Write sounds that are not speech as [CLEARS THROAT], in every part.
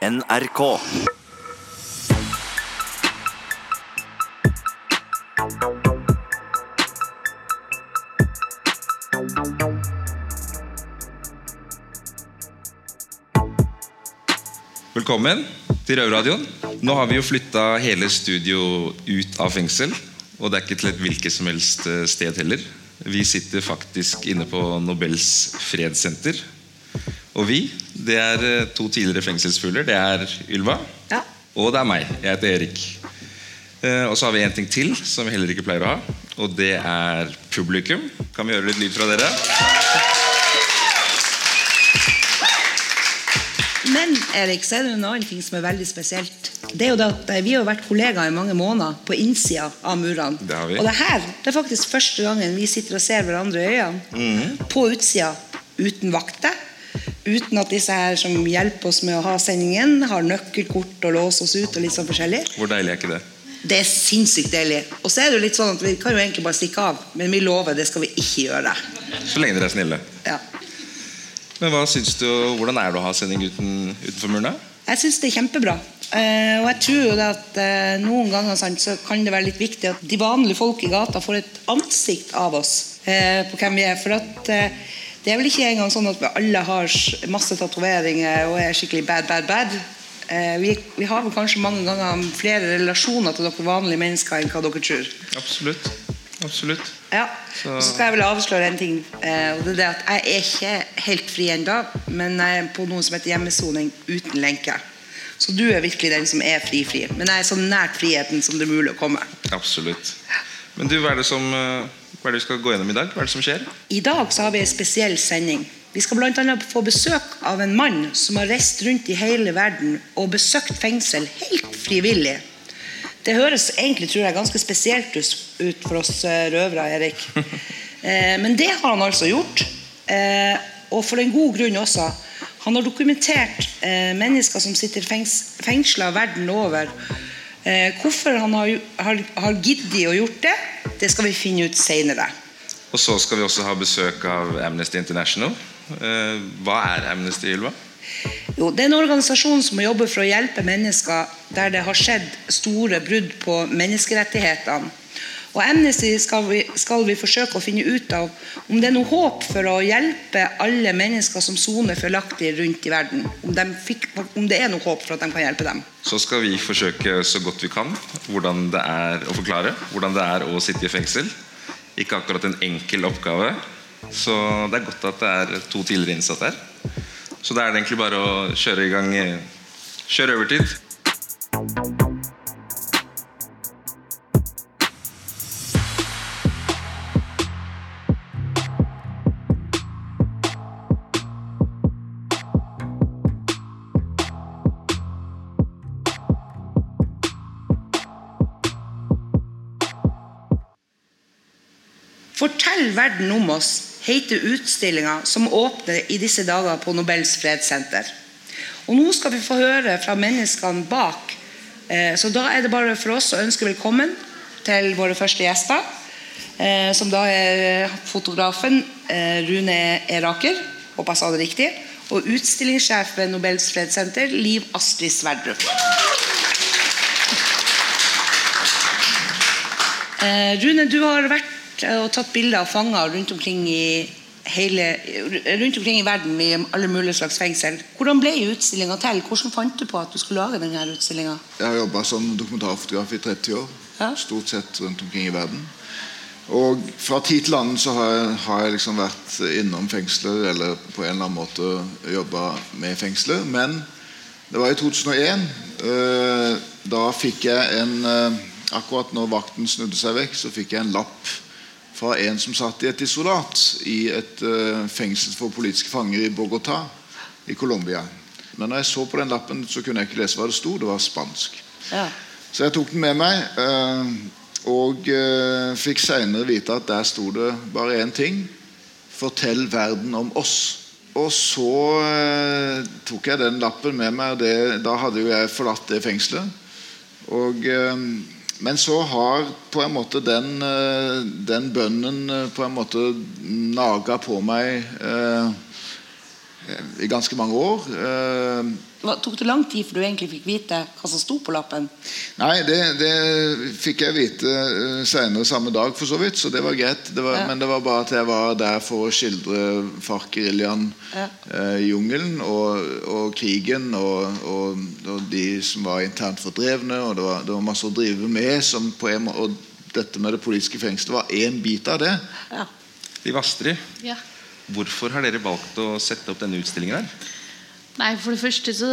NRK. Velkommen til Røverradioen. Nå har vi jo flytta hele studio ut av fengsel. Og det er ikke til et hvilket som helst eh, sted heller. Vi sitter faktisk inne på Nobels fredssenter. Og vi, det er eh, to tidligere fengselsfugler. Det er Ylva. Ja. Og det er meg. Jeg heter Erik. Eh, Og så har vi en ting til som vi heller ikke pleier å ha. Og det er publikum. Kan vi gjøre litt lyd fra dere? Men Erik, så er det en annen ting som er veldig spesielt. Det er jo det at eh, Vi har vært kollegaer i mange måneder på innsida av murene. Det har vi. Og det her det er faktisk første gangen vi sitter og ser hverandre i øynene. Mhm. På utsida, uten vakter. Uten at disse her som hjelper oss med å ha sendingen, har nøkkelkort og låser oss ut. og litt sånn forskjellig. Hvor deilig er ikke det? Det er sinnssykt deilig. Og så er det jo litt sånn at vi kan jo egentlig bare stikke av, men vi lover det skal vi ikke gjøre. Så lenge dere er snille. Ja. Men hva synes du, Hvordan er det å ha sending uten, utenfor murene? Jeg syns det er kjempebra. Eh, og jeg tror jo at eh, noen ganger så kan det være litt viktig at de vanlige folk i gata får et ansikt av oss eh, på hvem vi er. For at det er vel ikke engang sånn at vi alle har masse tatoveringer og er skikkelig bad, bad, bad. Eh, vi, vi har vel kanskje mange ganger flere relasjoner til dere vanlige mennesker enn hva dere tror. Absolutt. Absolutt. Ja, Så- Så skal jeg vel avsløre en ting. eh, og det er det at Jeg er ikke helt fri ennå, men jeg er på noe som heter hjemmesoning uten lenke. Så du er virkelig den som er fri-fri. Men jeg er så nært friheten som det er mulig å komme. Absolutt. Men du, hva er det som eh, Hva er det vi skal gå gjennom i dag? Hva er det som skjer? I dag så har vi en spesiell sending. Vi skal bl.a. få besøk av en mann som har reist rundt i hele verden og besøkt fengsel helt frivillig. Det høres egentlig tror jeg, ganske spesielt ut- for oss eh, røvere, Erik. [LAUGHS] Eh, Men det har han altså gjort. Og for en god grunn også. Han har dokumentert mennesker som sitter fengs fengsla verden over. Eh, Hvorfor han har, har, har giddet å gjort det, det skal vi finne ut seinere. Og så skal vi også ha besøk av Amnesty International. Eh, Hva er Amnesty, Ylva? Jo, det er en organisasjon som jobber for å hjelpe mennesker der det har skjedd store brudd på menneskerettighetene. Og Amnesty skal vi, skal vi forsøke å finne ut av om det er noe håp for å hjelpe alle mennesker som soner feilaktig rundt i verden. Om, de fikk, om det er noe håp for at de kan hjelpe dem. Så skal vi forsøke så godt vi kan hvordan det er å forklare hvordan det er å sitte i fengsel. Ikke akkurat en enkel oppgave. Så det er godt at det er to tidligere innsatte her. Så da er det egentlig bare å kjøre i gang Kjøre overtid. Fortell verden om oss heter utstillinga som åpner i disse dager på Nobels fredssenter. Og nå skal vi få høre fra menneskene bak. Eh, Så da er det bare for oss å ønske velkommen til våre første gjester. eh, Som da er fotografen eh, Rune Eraker, håper jeg sa det riktig. Og utstillingssjef ved Nobels fredssenter, Liv Astrid Sverdrup. Rune, du har vært eh, og tatt bilder av fanger rundt omkring i hele, rundt omkring i verden i alle mulige slags fengsel. Hvordan ble utstillinga til? Hvordan fant du på at du skulle lage denne utstillinga? Jeg har jobba som dokumentarfotograf i 30 år. Ja. Stort sett rundt omkring i verden. Og fra tid til annen så har jeg, har jeg liksom vært innom fengsler eller på en eller annen måte jobba med fengsler. Men det var i 2001. eh, Da fikk jeg en eh, Akkurat når vakten snudde seg vekk, så fikk jeg en lapp fra en som satt i et isolat i et eh, fengsel for politiske fanger i Bogotá i Colombia. Men når jeg så på den lappen, så kunne jeg ikke lese hva det sto. Det var spansk. Ja. Så jeg tok den med meg, eh, og eh, fikk senere vite at der sto det bare én ting. Fortell verden om oss. Og så eh, tok jeg den lappen med meg, det, da hadde jo jeg forlatt det fengselet. Og, eh, men så har på en måte den, eh, den bønnen eh, på en måte naga på meg eh, i ganske mange år. Eh, Hva, tok det lang tid før du egentlig fikk vite hva som sto på lappen? Nei, det, det fikk jeg vite uh, senere samme dag, for så vidt, så det var greit. Det var, Ja. Men det var bare at jeg var der for å skildre FARC-geriljaen Ja. eh, jungelen og, og krigen og, og, og de som var internt fordrevne. og Det var, det var masse å drive med. Som på en, og dette med det politiske fengselet var én bit av det. Ja. Liv Astrid, Ja. Hvorfor har dere valgt å sette opp denne utstillingen her? Nei, For det første så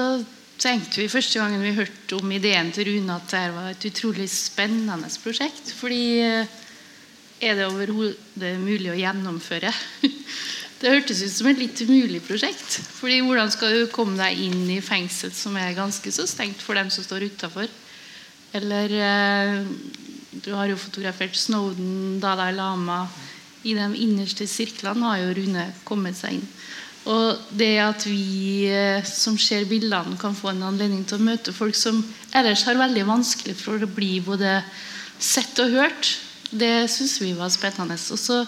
tenkte vi første gangen vi hørte om ideen til Rune at det var et utrolig spennende prosjekt. Fordi eh, er det overhodet mulig å gjennomføre? [LAUGHS] Det hørtes ut som et litt umulig prosjekt. Fordi hvordan skal du komme deg inn i fengsel som er ganske så stengt for dem som står utafor? Eller eh, Du har jo fotografert Snowden, Dalai Lama. I de innerste sirklene har jo Rune kommet seg inn. Og det at vi eh, som ser bildene, kan få en anledning til å møte folk som ellers har veldig vanskelig for å bli både sett og hørt, det syns vi var spennende. Og så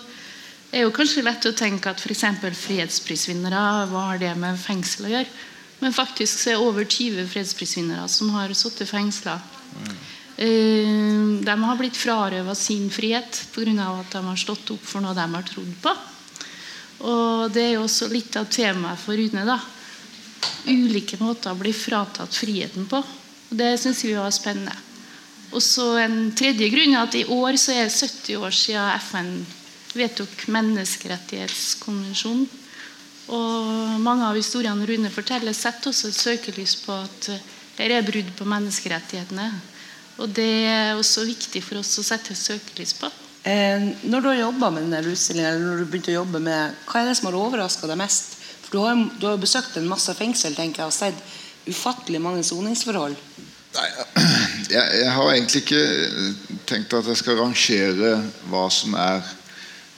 er jo kanskje lett å tenke at f.eks. fredsprisvinnere, hva har det med fengsel å gjøre? Men faktisk så er det over 20 fredsprisvinnere som har sittet fengsla. Eh, De har blitt frarøva sin frihet pga. at de har stått opp for noe de har trodd på. Og det er jo også litt av temaet for Rune. da Ulike måter å bli fratatt friheten på. Og Det syns vi var spennende. Og så En tredje grunn er at i år så er det 70 år siden FN vedtok menneskerettighetskonvensjonen. Og mange av historiene Rune forteller, setter også et søkelys på at det er brudd på menneskerettighetene. Og det er også viktig for oss å sette søkelys på. Eh, når du har jobba med denne utstillingen, eller når du begynte å jobbe med hva er det som har overraska deg mest? For Du har, du har jo besøkt en masse fengsel tenker jeg, og sett ufattelig mange soningsforhold. Nei, [CLEARS THROAT] jeg, jeg har egentlig ikke eh, tenkt at jeg skal rangere hva som er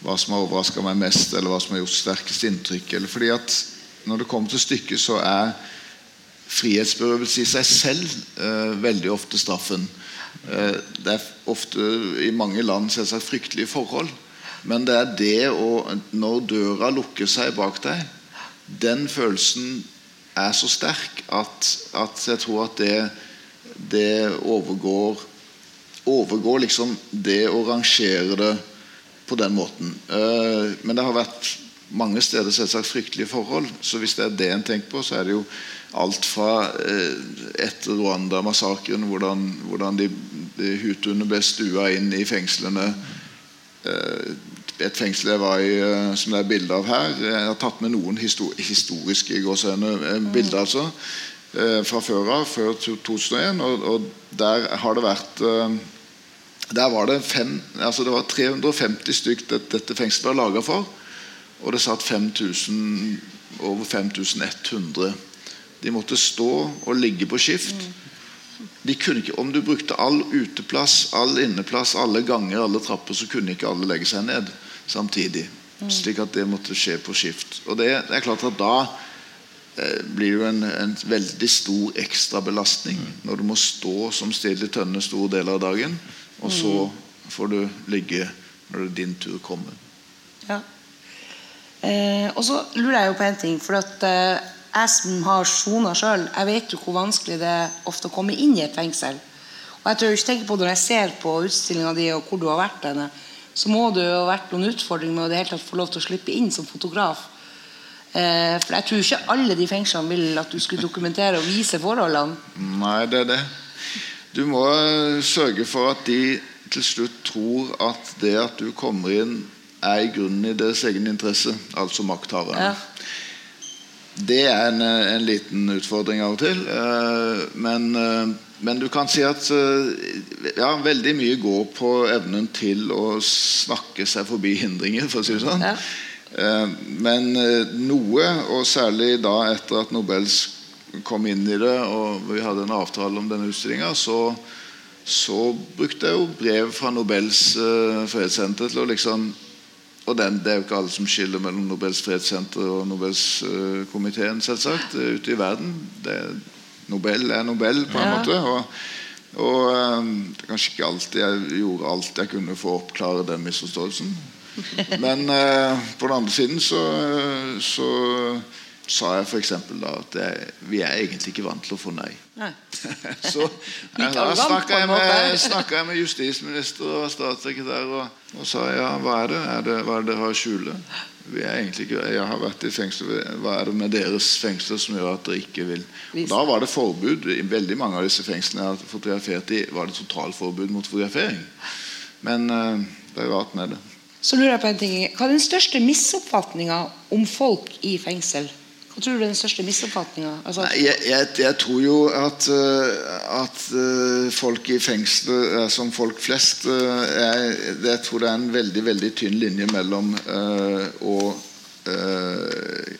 hva som har overraska meg mest, eller hva som har gjort sterkest inntrykk. Eller fordi at Når det kommer til stykket, så er frihetsberøvelse i seg selv eh, veldig ofte straffen. Eh, det er ofte i mange land selvsagt fryktelige forhold. Men det er det å Når døra lukker seg bak deg, den følelsen er så sterk at, at jeg tror at det, det overgår overgår liksom det å rangere det på den måten. Eh, men det har vært mange steder selvsagt fryktelige forhold. Så hvis det er det en tenker på, så er det jo alt fra eh, etter Rwanda-massakren, hvordan, hvordan de, de hutuene ble stua inn i fengslene. Eh, et fengsel jeg var i, eh, som det er bilde av her. Jeg har tatt med noen histor historiske bilder, altså. eh, Fra før av, før 2001. Og, og der har det vært der var det, fem, altså det var 350 stykk dette fengselet var laga for. Og det satt 5000, over 5100. De måtte stå og ligge på skift. De kunne ikke, Om du brukte all uteplass, all inneplass, alle ganger, alle trapper, så kunne ikke alle legge seg ned samtidig. Slik at det måtte skje på skift. Og det, det er klart at da eh, blir jo en, en veldig stor ekstrabelastning når du må stå som stille tønne store deler av dagen, og så får du ligge når det er din tur kommer. Ja. Eh, og så lurer jeg jo på en ting. For at eh, jeg som har sona sjøl, jeg vet jo hvor vanskelig det er ofte å komme inn i et fengsel. Og jeg tror ikke tenker på Når jeg ser på utstillinga di og hvor du har vært henne, så må det jo ha vært noen utfordringer med å det hele tatt få lov til å slippe inn som fotograf. Eh, for jeg tror ikke alle de fengslene vil at du skulle dokumentere og vise forholdene. Nei, det er det. Du må eh, sørge for at de til slutt tror at det at du kommer inn, er i grunnen i deres egen interesse, altså makthaverne. Ja. Det er en, eh, en liten utfordring av og til. eh, Men, eh, men du kan si at ja, veldig mye går på evnen til å snakke seg forbi hindringer, for å si det sånn. Ja. Men noe, og særlig da etter at Nobels kom inn i det, og vi hadde en avtale om denne utstillinga, så, så brukte jeg jo brev fra Nobels fredssenter til å liksom og den, Det er jo ikke alle som skiller mellom Nobels fredssenter og Nobelskomiteen, selvsagt, eh, ute i verden. Det, Nobel er Nobel, på en Ja. måte. og og eh, det er kanskje ikke alltid jeg gjorde alt jeg kunne for å oppklare den misforståelsen. [LAUGHS] Men eh, på den andre siden så, så sa jeg f.eks. da at jeg, vi er egentlig ikke vant til å få nei. Nei. [LAUGHS] Så [LAUGHS] da snakka jeg, [LAUGHS] jeg med justisminister og statssekretær og, og sa ja, hva er det? Er det hva er det dere har å skjule? Vi er egentlig ikke, jeg har vært i fengsel. Hva er det med deres fengsler som gjør at dere ikke vil og Da var det forbud. I veldig mange av disse fengslene jeg har fotografert i, var det totalforbud mot fotografering. Men eh, det er rart med det. Så lurer jeg på en ting. Hva er den største misoppfatninga om folk i fengsel? Hva tror du er den største misoppfatninga? Altså, Jeg, jeg, jeg tror jo at, eh, at eh, folk i fengsel er som folk flest. eh, jeg, jeg tror det er en veldig veldig tynn linje mellom eh, å uh,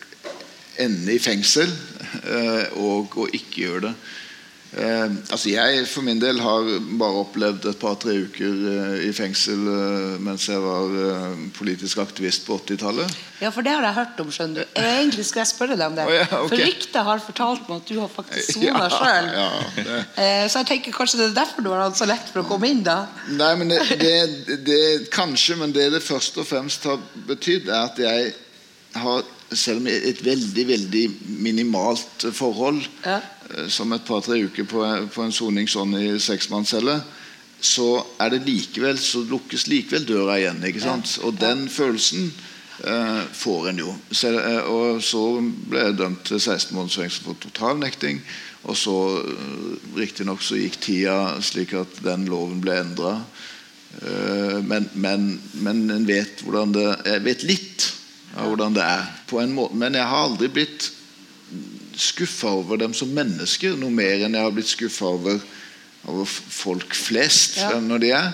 ende i fengsel uh, og å ikke gjøre det. Eh, altså Jeg for min del har bare opplevd et par-tre uker eh, i fengsel eh, mens jeg var eh, politisk aktivist på 80-tallet. ja, for det har jeg hørt om, skjønner du. Egentlig skulle jeg spørre deg om det. Oh, ja, okay. For ryktet har fortalt meg at du har faktisk sona [LAUGHS] Ja, sjøl. ja, Eh, Så jeg tenker kanskje det er derfor du har hatt så lett for å komme inn, da. Nei, men det, det, det Kanskje, men det det først og fremst har betydd, er at jeg har selv om et veldig veldig minimalt forhold, Ja. Eh, som et par-tre uker på, på en soning sånn i seksmannscelle, så er det likevel, så lukkes likevel døra igjen. ikke sant? Og den følelsen eh, får en jo. Så, eh, og så ble jeg dømt til 16 måneders fengsel for totalnekting. Og så uh, riktignok så gikk tida slik at den loven ble endra. men, men, men en vet hvordan det Jeg vet litt av hvordan det er. på en måte, Men jeg har aldri blitt skuffa over dem som mennesker noe mer enn jeg har blitt skuffa over, over folk flest Ja. når de er.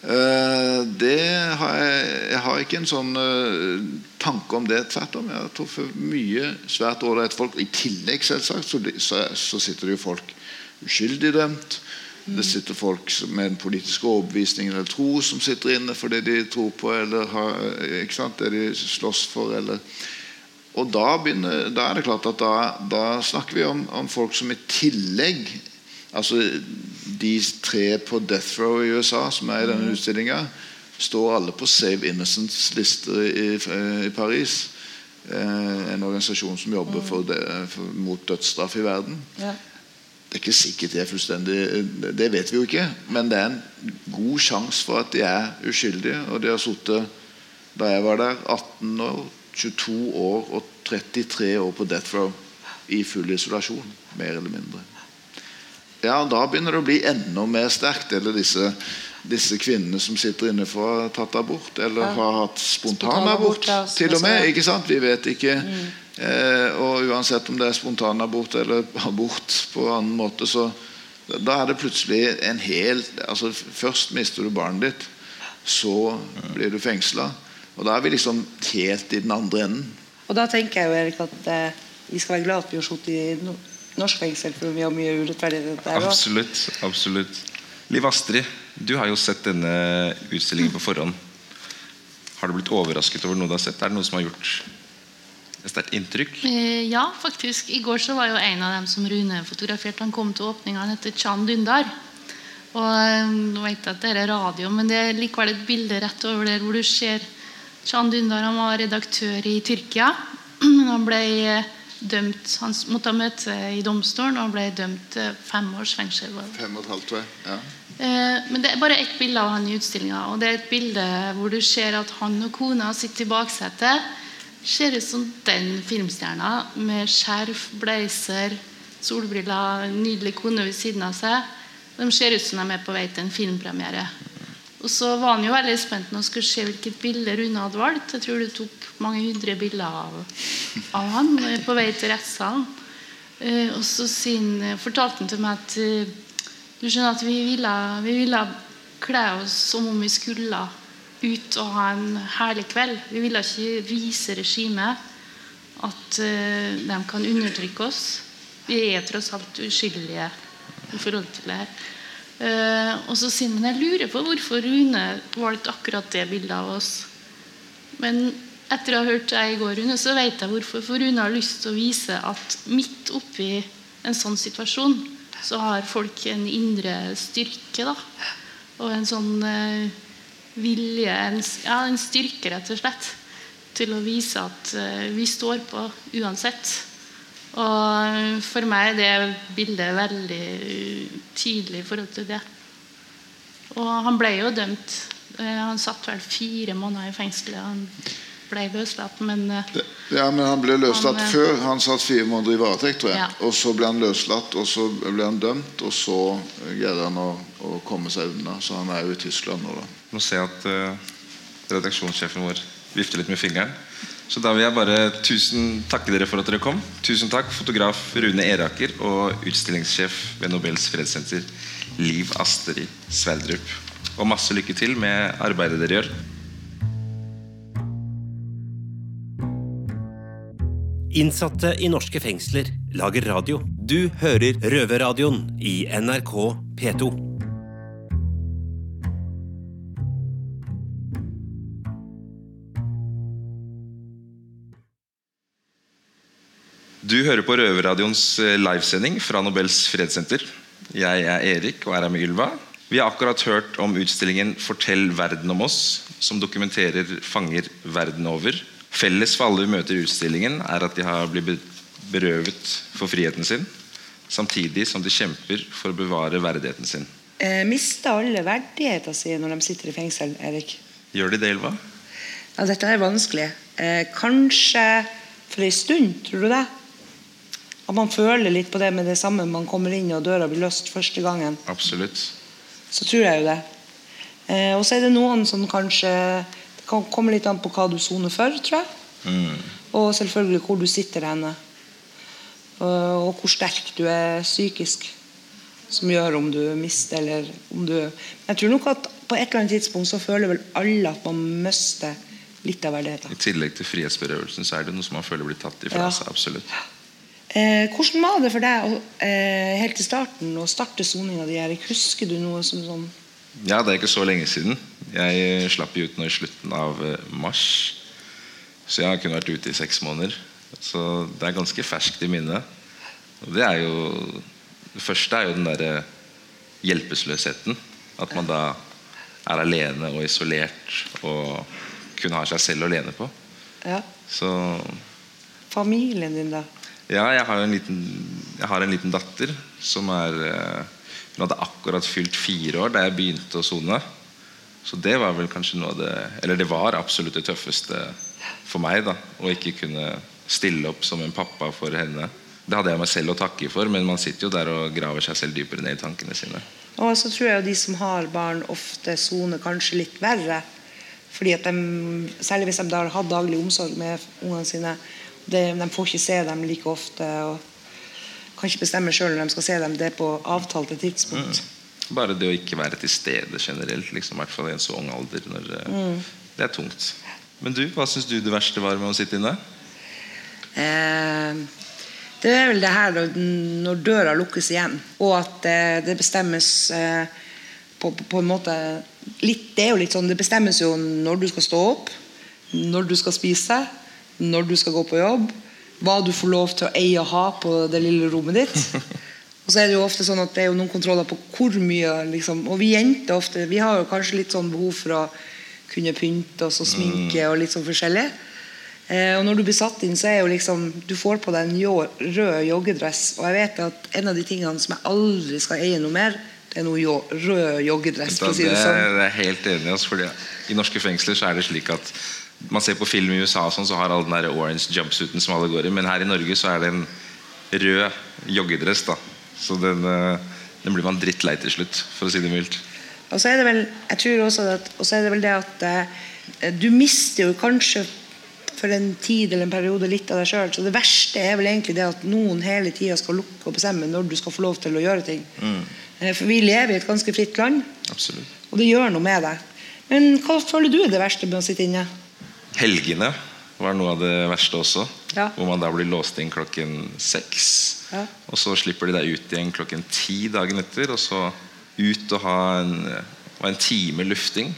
Eh, det har jeg, jeg har ikke en sånn eh, tanke om det. Tvert om. Jeg har truffet mye svært ålreite folk. I tillegg selvsagt så, så, så sitter det jo folk uskyldig dømt. Det sitter folk med en politisk overbevisning eller tro som sitter inne for det de tror på eller har, eh, ikke sant, det de slåss for. eller og da, begynner, da er det klart at da, da snakker vi om, om folk som i tillegg Altså de tre på Death Row i USA som er i denne utstillinga, står alle på Save Innocents lister i, i Paris. Eh, en organisasjon som jobber for det, for, mot dødsstraff i verden. Ja. Det er ikke sikkert det er fullstendig Det vet vi jo ikke. Men det er en god sjanse for at de er uskyldige. Og de har sittet, da jeg var der, 18 år, 22 år og 33 år på death row i full isolasjon. Mer eller mindre. Ja, da begynner det å bli enda mer sterkt. Eller disse, disse kvinnene som sitter inne for å ha tatt abort, eller Ja. har hatt spontanabort, Spontanabort, til og med. ikke sant? Vi vet ikke. Eh, og uansett om det er spontanabort eller abort på annen måte, så da er det plutselig en hel altså Først mister du barnet ditt, så blir du fengsla. Og da er vi liksom helt i den andre enden. Og da tenker jeg jo, Erik, at eh, vi skal være glad at vi har sittet i no norsk fengsel, for vi har mye urettferdighet der òg. Absolutt. absolutt Liv Astrid, du har jo sett denne utstillingen på forhånd. Har du blitt overrasket over noe du har sett? Er det noe som har gjort et sterkt inntrykk? Eh, Ja, faktisk. I går så var jo en av dem som Rune fotograferte. Han kom til åpninga. Han heter Chan Dundar. Og eh, Nå vet jeg at det er radio, men det er likevel et bilde rett over der hvor du ser Chan Dundar. Han var redaktør i Tyrkia. Han ble eh, dømt Han måtte møte i domstolen og han ble dømt fem års fengsel. Fem og et halvt, jeg. Ja. Eh, Men det er bare ett bilde av han i utstillinga. Og det er et bilde hvor du ser at han og kona sitter i baksetet. Ser ut som den filmstjerna med skjerf, blazer, solbriller, nydelig kone ved siden av seg. De ser ut som de er på vei til en filmpremiere. Og så var han jo veldig spent når han skulle se hvilket bilde Rune hadde valgt. Jeg tror du tok mange hundre bilder av, av han eh, på vei til rettssalen. Eh, og så sin, fortalte han til meg at eh, du skjønner at vi ville, vi ville kle oss som om vi skulle ut og ha en herlig kveld. Vi ville ikke vise regimet at eh, de kan undertrykke oss. Vi er tross alt uskyldige i forhold til det her. Eh, og så sier han jeg lurer på hvorfor Rune valgte akkurat det bildet av oss. Men etter å ha hørt deg i går, Rune, så vet jeg hvorfor. For Rune har lyst til å vise at midt oppi en sånn situasjon, så har folk en indre styrke. da. Og en sånn eh, vilje en, Ja, en styrke, rett og slett. til å vise at eh, vi står på uansett. Og for meg er det bildet veldig tydelig i forhold til det. Og han ble jo dømt. Eh, Han satt vel fire måneder i fengsel. Han ble løslatt, men eh, Ja, men Han ble løslatt Han, eh, før. Han satt fire måneder i varetekt. tror jeg. Ja. Og Så ble han løslatt, og så ble han dømt, og så greide han å, å komme seg unna. Så han er jo i Tyskland nå, da. Nå ser jeg at uh, redaksjonssjefen vår vifter litt med fingeren. Så da vil jeg bare tusen takke dere for at dere kom. Tusen takk, fotograf Rune Eraker og utstillingssjef ved Nobels fredssenter, Liv Astrid Sverdrup. Og masse lykke til med arbeidet dere gjør. Innsatte i norske fengsler lager radio. Du hører Røverradioen i NRK P2. Du hører på Røverradioens eh, livesending fra Nobels fredssenter. Jeg er Erik og er her med Ylva. Vi har akkurat hørt om utstillingen 'Fortell verden om oss', som dokumenterer fanger verden over. Felles for alle vi møter i utstillingen, er at de har blitt berøvet for friheten sin, samtidig som de kjemper for å bevare verdigheten sin. Eh, mister alle verdigheten sin når de sitter i fengsel, Erik? Gjør de det, Ylva? Ja, dette er vanskelig. Eh, kanskje for en stund, tror du det? At man føler litt på det med det samme man kommer inn og døra blir løst første gangen. Absolutt. Så tror jeg jo det. Eh, og så er det noen som kanskje Det kan komme litt an på hva du soner for, tror jeg. Mm. Og selvfølgelig hvor du sitter henne. Og, og hvor sterk du er psykisk. Som gjør om du mister eller om du jeg tror nok at på et eller annet tidspunkt så føler vel alle at man mister litt av verdigheten. I tillegg til frihetsberøvelsen så er det noe som man føler blir tatt ifra Ja. seg. Absolutt. Eh, hvordan var det for deg eh, helt til starten å starte soninga di? Erik? Husker du noe som sånn Ja, det er ikke så lenge siden. Jeg slapp jo ut nå i slutten av eh, mars. Så jeg har kun vært ute i seks måneder. Så det er ganske ferskt i minnet. Og det er jo Det første er jo den derre hjelpeløsheten. At man da er alene og isolert og kun har seg selv å lene på. ja, Så familien din, da? Ja, jeg har liten, jeg har en liten datter som er eh, Hun hadde akkurat fylt fire år da jeg begynte å sone. Så det var vel kanskje noe av det Eller det var absolutt det tøffeste for meg. da Å ikke kunne stille opp som en pappa for henne. Det hadde jeg meg selv å takke for, men man sitter jo der og graver seg selv dypere ned i tankene sine. Og så tror jeg de som har barn, ofte soner kanskje litt verre. Fordi at de, Særlig hvis de har hatt daglig omsorg med ungene sine. Det, de får ikke se dem like ofte. og kan ikke bestemme sjøl når de skal se dem. Det er på avtalte tidspunkt. Bare det å ikke være til stede generelt, liksom, i hvert fall i en så ung alder, når, mm. det er tungt. Men du, hva syns du det verste var med å sitte inne? Eh, det er vel det her når, døra lukkes igjen, og at eh, det bestemmes eh, på, på, på en måte litt, Det er jo litt sånn, det bestemmes jo når du skal stå opp, når du skal spise, når du skal gå på jobb, hva du får lov til å eie og ha på det lille rommet ditt. [LAUGHS] Og så er det jo ofte sånn at det er jo noen kontroller på hvor mye liksom, Og vi jenter ofte Vi har jo kanskje litt sånn behov for å kunne pynte oss og sminke og litt sånn forskjellig. Eh, og når du blir satt inn, så er jo liksom Du får på deg en jo, rød joggedress. Og jeg vet at en av de tingene som jeg aldri skal eie noe mer, det er noe jo, rød joggedress. For å si det, det sånn. er jeg helt enig i. Altså, fordi I norske fengsler så er det slik at man ser på film i USA, sånn, så har alle den der orange jumpsuiten som alle går i. Men her i Norge så er det en rød joggedress. da Så den, eh, den blir man drittlei til slutt, for å si det mildt. Og så er det vel jeg tror også at, og så er det vel det at eh, du mister jo kanskje for en tid eller en periode litt av deg sjøl. Så det verste er vel egentlig det at noen hele tida skal lukke og bestemme når du skal få lov til å gjøre ting. Eh, For vi lever i et ganske fritt land, Absolutt. og det gjør noe med deg. Men hva føler du er det verste med å sitte inne? Helgene var noe av det verste også. Ja. Hvor man da blir låst inn klokken seks. Ja. Og så slipper de deg ut igjen klokken ti dagen etter. Og så ut og ha en, og en time lufting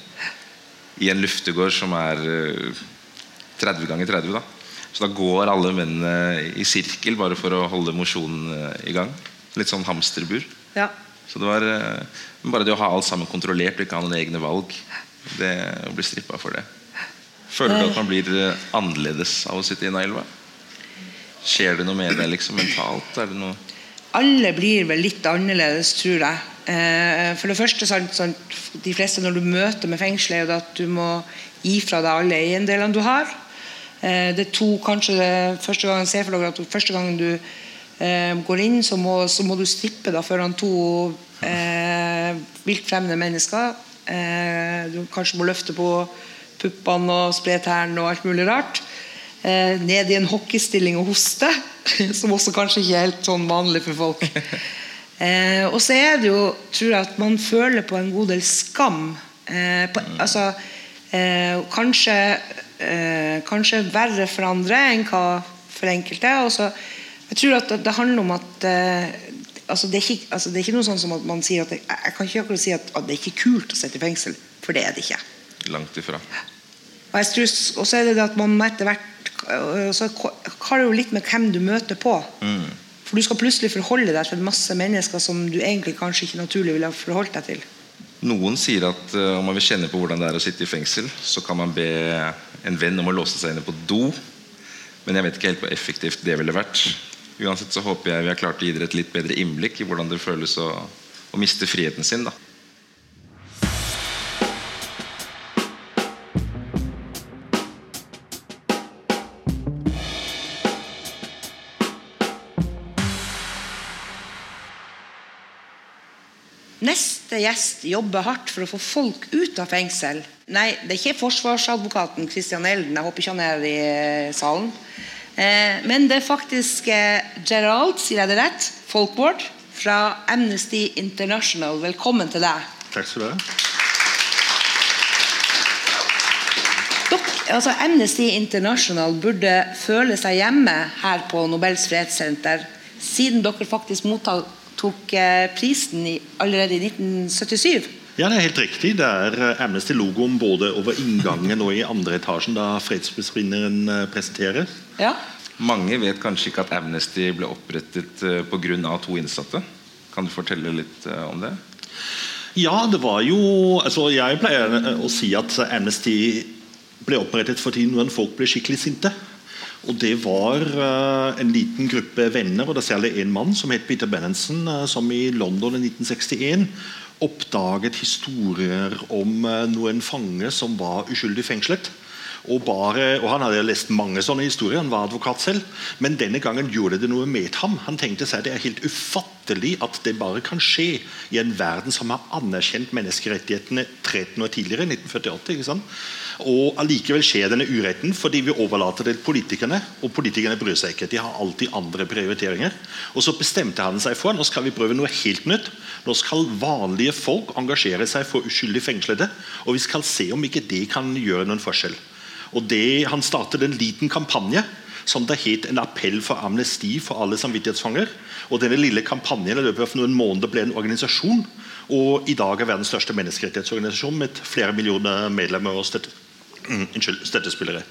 i en luftegård som er eh, 30 ganger 30. da Så da går alle mennene i sirkel bare for å holde mosjonen eh, i gang. Litt sånn hamsterbur. Ja. Så det var eh, bare det å ha alt sammen kontrollert og ikke ha noen egne valg. Det å bli strippa for det. Føler du at man blir eh, annerledes av å sitte i Nailva? Skjer det noe med deg liksom mentalt? Er det noe Alle blir vel litt annerledes, tror jeg. Eh, for det første, sant, sant, De fleste når du møter med fengselet, er jo at du må gi fra deg alle eiendelene du har. Det er to, kanskje det første gangen, ser for dere at første gangen du eh, går inn, så må, så må du strippe da foran to eh, vilt fremmede mennesker. Eh, du kanskje må løfte på puppene og spre tærne og alt mulig rart. Eh, ned i en hockeystilling og hoste, [LAUGHS] som også kanskje ikke er helt sånn vanlig for folk. [LAUGHS] Eh, og så er det jo, tror jeg, at man føler på en god del skam. Eh, på, altså, eh, kanskje, eh, kanskje verre for andre enn hva for enkelte. Og så, jeg tror at det, det handler om at eh, altså det, er ikke, altså det er ikke noe sånn som at man sier at det, Jeg kan ikke akkurat si at, at det er ikke kult å sitte i fengsel, for det er det ikke. langt ifra? Og jeg tror, og så er det det at man etter hvert øh, så har det jo litt med hvem du møter på. For du skal plutselig forholde deg til masse mennesker som du egentlig kanskje ikke naturlig ville forholdt deg til. Noen sier at uh, om man vil kjenne på hvordan det er å sitte i fengsel, så kan man be en venn om å låse seg inne på do. Men jeg vet ikke helt hvor effektivt det ville vært. Uansett så håper jeg vi har klart å gi dere et litt bedre innblikk i hvordan det føles å, å miste friheten sin. da. Neste gjest jobber hardt for å få folk ut av fengsel. Nei, det er ikke forsvarsadvokaten Christian Elden. Jeg håper ikke han er i eh, salen. Eh, men det er faktisk eh, Gerald, sier jeg det rett? Folkvord fra Amnesty International. Velkommen til deg. Takk skal du ha. Altså Amnesty International burde føle seg hjemme her på Nobels fredssenter, siden dere faktisk mottok eh, prisen i, allerede i 1977. Ja, det er helt riktig. Det er eh, Amnesty-logoen både over inngangen og i andre etasjen da fredsprisvinneren presenterer. presenteres. Ja. Mange vet kanskje ikke at Amnesty ble opprettet eh, pga. to innsatte. Kan du fortelle litt eh, om det? Ja, det var jo altså Jeg pleier eh, å si at Amnesty ble opprettet fordi noen folk ble skikkelig sinte. Og Det var eh, en liten gruppe venner, og det er særlig en mann som het Peter Benenson, eh, som i London i 1961 oppdaget historier om eh, noen fanger som var uskyldig fengslet. Og, bare, og Han hadde lest mange sånne historier, han var advokat selv. Men denne gangen gjorde det noe med ham. Han tenkte seg det er helt ufattelig at det bare kan skje i en verden som har anerkjent menneskerettighetene 13 år tidligere, 1948. ikke sant? Og allikevel skjer denne uretten fordi vi overlater det til politikerne. Og politikerne bryr seg ikke. De har alltid andre prioriteringer. Og så bestemte han seg for nå skal vi prøve noe helt nytt. Nå skal vanlige folk engasjere seg for uskyldig fengslede. Og vi skal se om ikke det kan gjøre noen forskjell. Og det, Han startet en liten kampanje som det het en appell for amnesti for alle samvittighetsfanger. Og denne lille kampanjen i løpet av noen måneder ble en organisasjon. Og i dag er verdens største menneskerettighetsorganisasjon med flere millioner medlemmer og mm, støttespillere.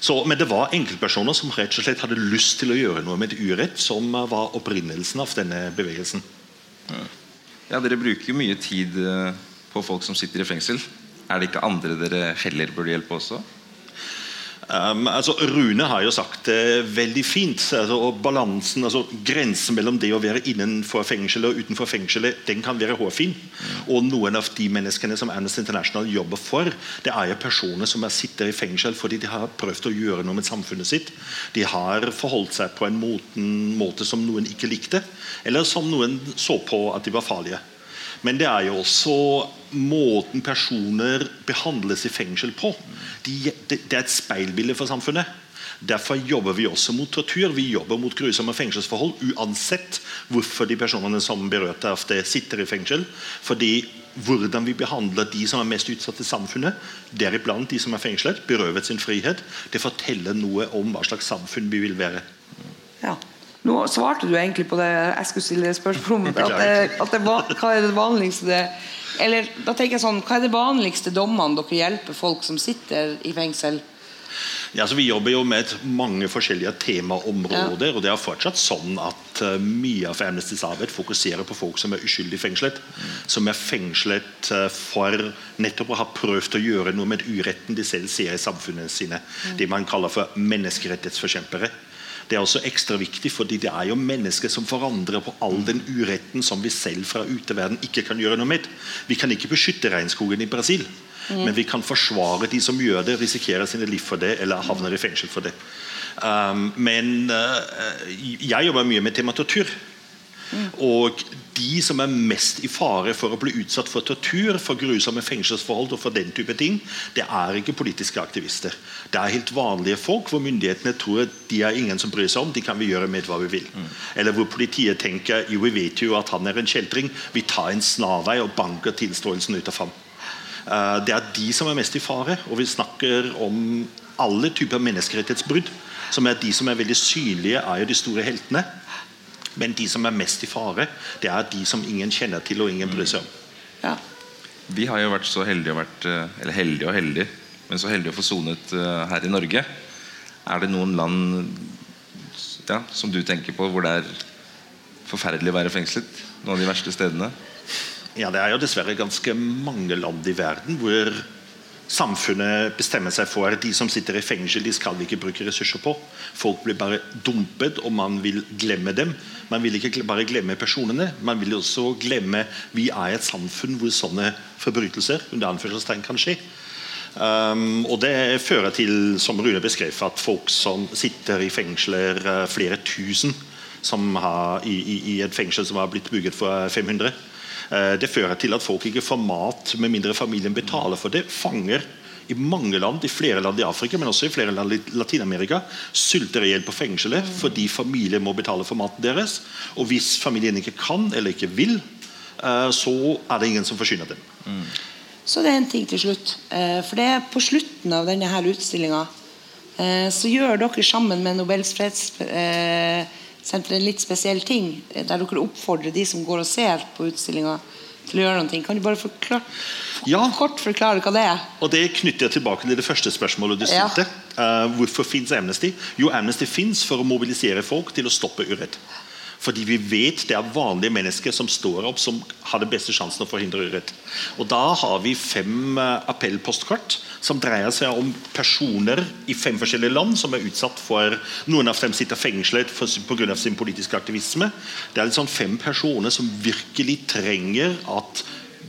Så, men det var enkeltpersoner som rett og slett hadde lyst til å gjøre noe med et urett, som var opprinnelsen av denne bevegelsen. Ja, Dere bruker jo mye tid eh, på folk som sitter i fengsel. Er det ikke andre dere heller burde hjelpe også? Um, altså Rune har jo sagt det veldig fint. Altså, og balansen, altså Grensen mellom det å være innenfor fengselet og utenfor fengselet den kan være hårfin. Og Noen av de menneskene som Amnesty International jobber for, det er jo personer som er sitter i fengsel fordi de har prøvd å gjøre noe med samfunnet sitt. De har forholdt seg på en måte som noen ikke likte, eller som noen så på at de var farlige. Men det er jo også måten personer behandles i fengsel på. De, det, det er et speilbilde for samfunnet. Derfor jobber vi også mot tortur. Vi jobber mot grusomme fengselsforhold uansett hvorfor de personene som berørte det, sitter i fengsel. Fordi hvordan vi behandler de som er mest utsatt i samfunnet, deriblant de som er fengslet, berøvet sin frihet, det forteller noe om hva slags samfunn vi vil være. Ja. Nå svarte du egentlig på det jeg skulle stille spørsmål om. [LAUGHS] At at det, hva er det vanligste det, Eller da tenker jeg sånn, hva er det vanligste dommene dere hjelper folk som sitter i fengsel? Ja, altså Vi jobber jo med mange forskjellige temaområder. og det er fortsatt sånn at uh, Mye av Amnestys arbeid fokuserer på folk som er uskyldig fengslet. Mm. Som er fengslet uh, for nettopp å ha prøvd å gjøre noe med uretten de selv ser i samfunnet sine. Mm. Det man kaller for menneskerettighetsforkjempere. Det er også ekstra viktig, fordi det er jo mennesker som forandrer på all den uretten som vi selv fra uteverden ikke kan gjøre noe med. Vi kan ikke beskytte regnskogen i Brasil. Mm. Men vi kan forsvare de som gjør det, risikerer sine liv for det eller havner i fengsel for det. Um, men uh, jeg jobber mye med tema tortur. Mm. Og de som er mest i fare for å bli utsatt for tortur, for grusomme fengselsforhold og for den type ting, det er ikke politiske aktivister. Det er helt vanlige folk hvor myndighetene tror at de er ingen som bryr seg om, de kan vi gjøre med hva vi vil. Mm. Eller hvor politiet tenker jo vi vet jo at han er en kjeltring, vi tar en snarvei og banker tilståelsen ut av ham. Eh, det er de som er mest i fare. Og vi snakker om alle typer menneskerettighetsbrudd. Som er de som er veldig synlige, er jo de store heltene. Men de som er mest i fare, det er de som ingen kjenner til og ingen bryr seg om. Ja. Vi har jo vært så heldige, vært, eh, eller heldige og heldige, men så heldige å få sonet eh, her i Norge. Er det noen land ja, som du tenker på hvor det er forferdelig å være fengslet? Noen av de verste stedene? Ja, Det er jo dessverre ganske mange land i verden hvor samfunnet bestemmer seg for at de som sitter i fengsel, de skal vi ikke bruke ressurser på. Folk blir bare dumpet, og man vil glemme dem. Man vil ikke bare glemme personene, man vil også glemme vi er et samfunn hvor sånne forbrytelser under anførselstegn kan skje. Um, og Det fører til som Rune beskrev, at folk som sitter i fengsler, flere tusen har, i, i, i et fengsel som har blitt bygget for 500 Eh, det fører til at folk ikke får mat med mindre familien betaler for det. Fanger i mange land, i flere land i Afrika, men også i flere land i Latin-Amerika, sulter i hjel på fengselet fordi familien må betale for maten deres. Og hvis familien ikke kan eller ikke vil, eh, så er det ingen som forsyner dem. Mm. Så det er en ting til slutt. Eh, for det er på slutten av denne utstillinga så gjør dere sammen med Nobels freds en litt spesiell ting, der dere oppfordrer de som går og ser på utstillinga, til å gjøre noe. Kan du bare forklare, ja. kort forklare hva det er? Og Det knytter jeg tilbake til det første spørsmålet du stilte. Ja. Uh, hvorfor fins Amnesty? Jo, Amnesty fins for å mobilisere folk til å stoppe urett. Fordi vi vet det er vanlige mennesker som står opp, som har den beste sjansen å forhindre urett. Og Da har vi fem eh, appellpostkort som dreier seg om personer i fem forskjellige land som er utsatt for Noen av dem sitter fengslet pga. sin politiske aktivisme. Det er liksom fem personer som virkelig trenger at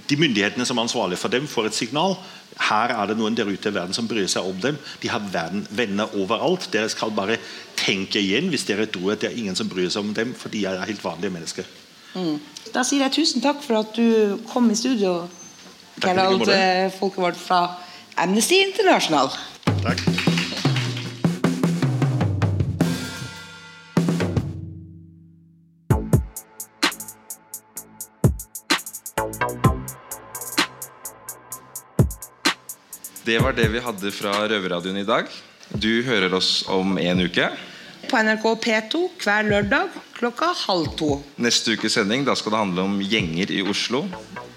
de myndighetene som er ansvarlige for dem, får et signal her er det noen der ute i verden som bryr seg om dem. De har venner overalt. Dere skal bare tenke igjen hvis dere tror at det er ingen som bryr seg om dem, for de er helt vanlige mennesker. Mm. Da sier jeg tusen takk for at du kom i studio, Gerald eh, Folkevard fra Amnesty International. Takk. Det var det vi hadde fra Røverradioen i dag. Du hører oss om en uke. På NRK P2 hver lørdag klokka halv to. Neste ukes sending da skal det handle om gjenger i Oslo.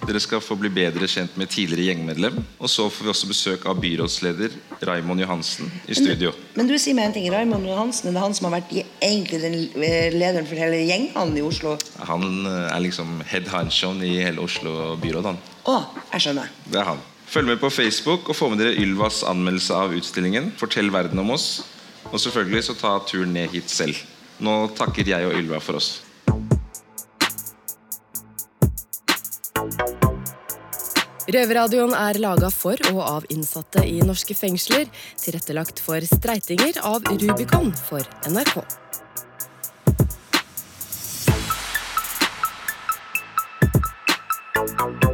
Dere skal få bli bedre kjent med tidligere gjengmedlem. Og så får vi også besøk av byrådsleder Raimond Johansen i studio. Men, men du sier meg en ting, Raimond Johansen er det han som har vært egentlig den eh, lederen for hele gjengene i Oslo? Han eh, er liksom head honchoen i hele Oslo byråd, han. Å, jeg skjønner. Det er han. Følg med på Facebook og få med dere Ylvas anmeldelse av utstillingen. Fortell verden om oss. Og selvfølgelig så ta turen ned hit selv. Nå takker jeg og Ylva for oss. Røverradioen er laga for og av innsatte i norske fengsler. Tilrettelagt for streitinger av Rubicon for NRK. thank